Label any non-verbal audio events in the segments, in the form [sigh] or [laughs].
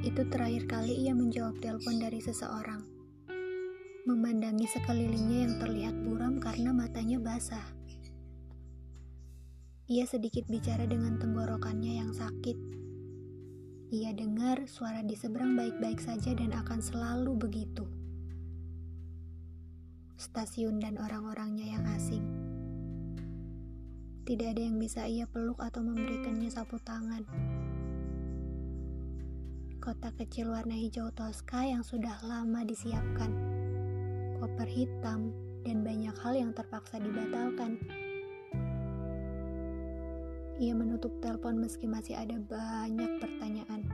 Itu terakhir kali ia menjawab telepon dari seseorang. Memandangi sekelilingnya yang terlihat buram karena matanya basah. Ia sedikit bicara dengan tenggorokannya yang sakit. Ia dengar suara di seberang baik-baik saja dan akan selalu begitu. Stasiun dan orang-orangnya yang asing. Tidak ada yang bisa ia peluk atau memberikannya sapu tangan. Kota kecil warna hijau toska yang sudah lama disiapkan. Koper hitam dan banyak hal yang terpaksa dibatalkan. Ia menutup telepon meski masih ada banyak pertanyaan.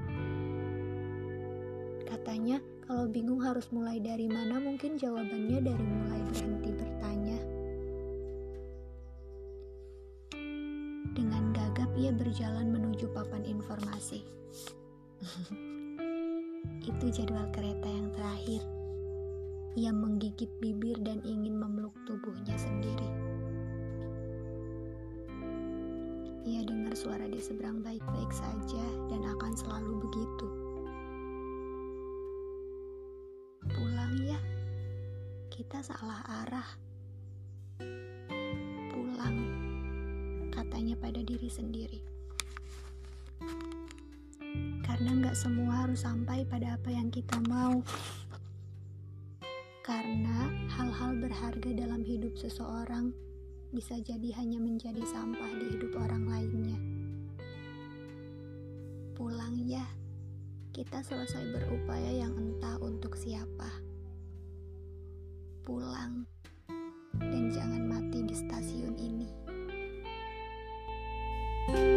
Katanya, kalau bingung harus mulai dari mana, mungkin jawabannya dari mulai berhenti bertanya. Dengan gagap ia berjalan menuju papan informasi. [laughs] Itu jadwal kereta yang terakhir. Ia menggigit bibir dan ingin memeluk tubuhnya sendiri. Ia dengar suara di seberang baik-baik saja dan akan selalu begitu. Pulang ya, kita salah arah. Pulang katanya pada diri sendiri. Karena nggak semua harus sampai pada apa yang kita mau. Karena hal-hal berharga dalam hidup seseorang bisa jadi hanya menjadi sampah di hidup orang lainnya. Pulang ya, kita selesai berupaya yang entah untuk siapa. Pulang, dan jangan mati di stasiun ini. thank you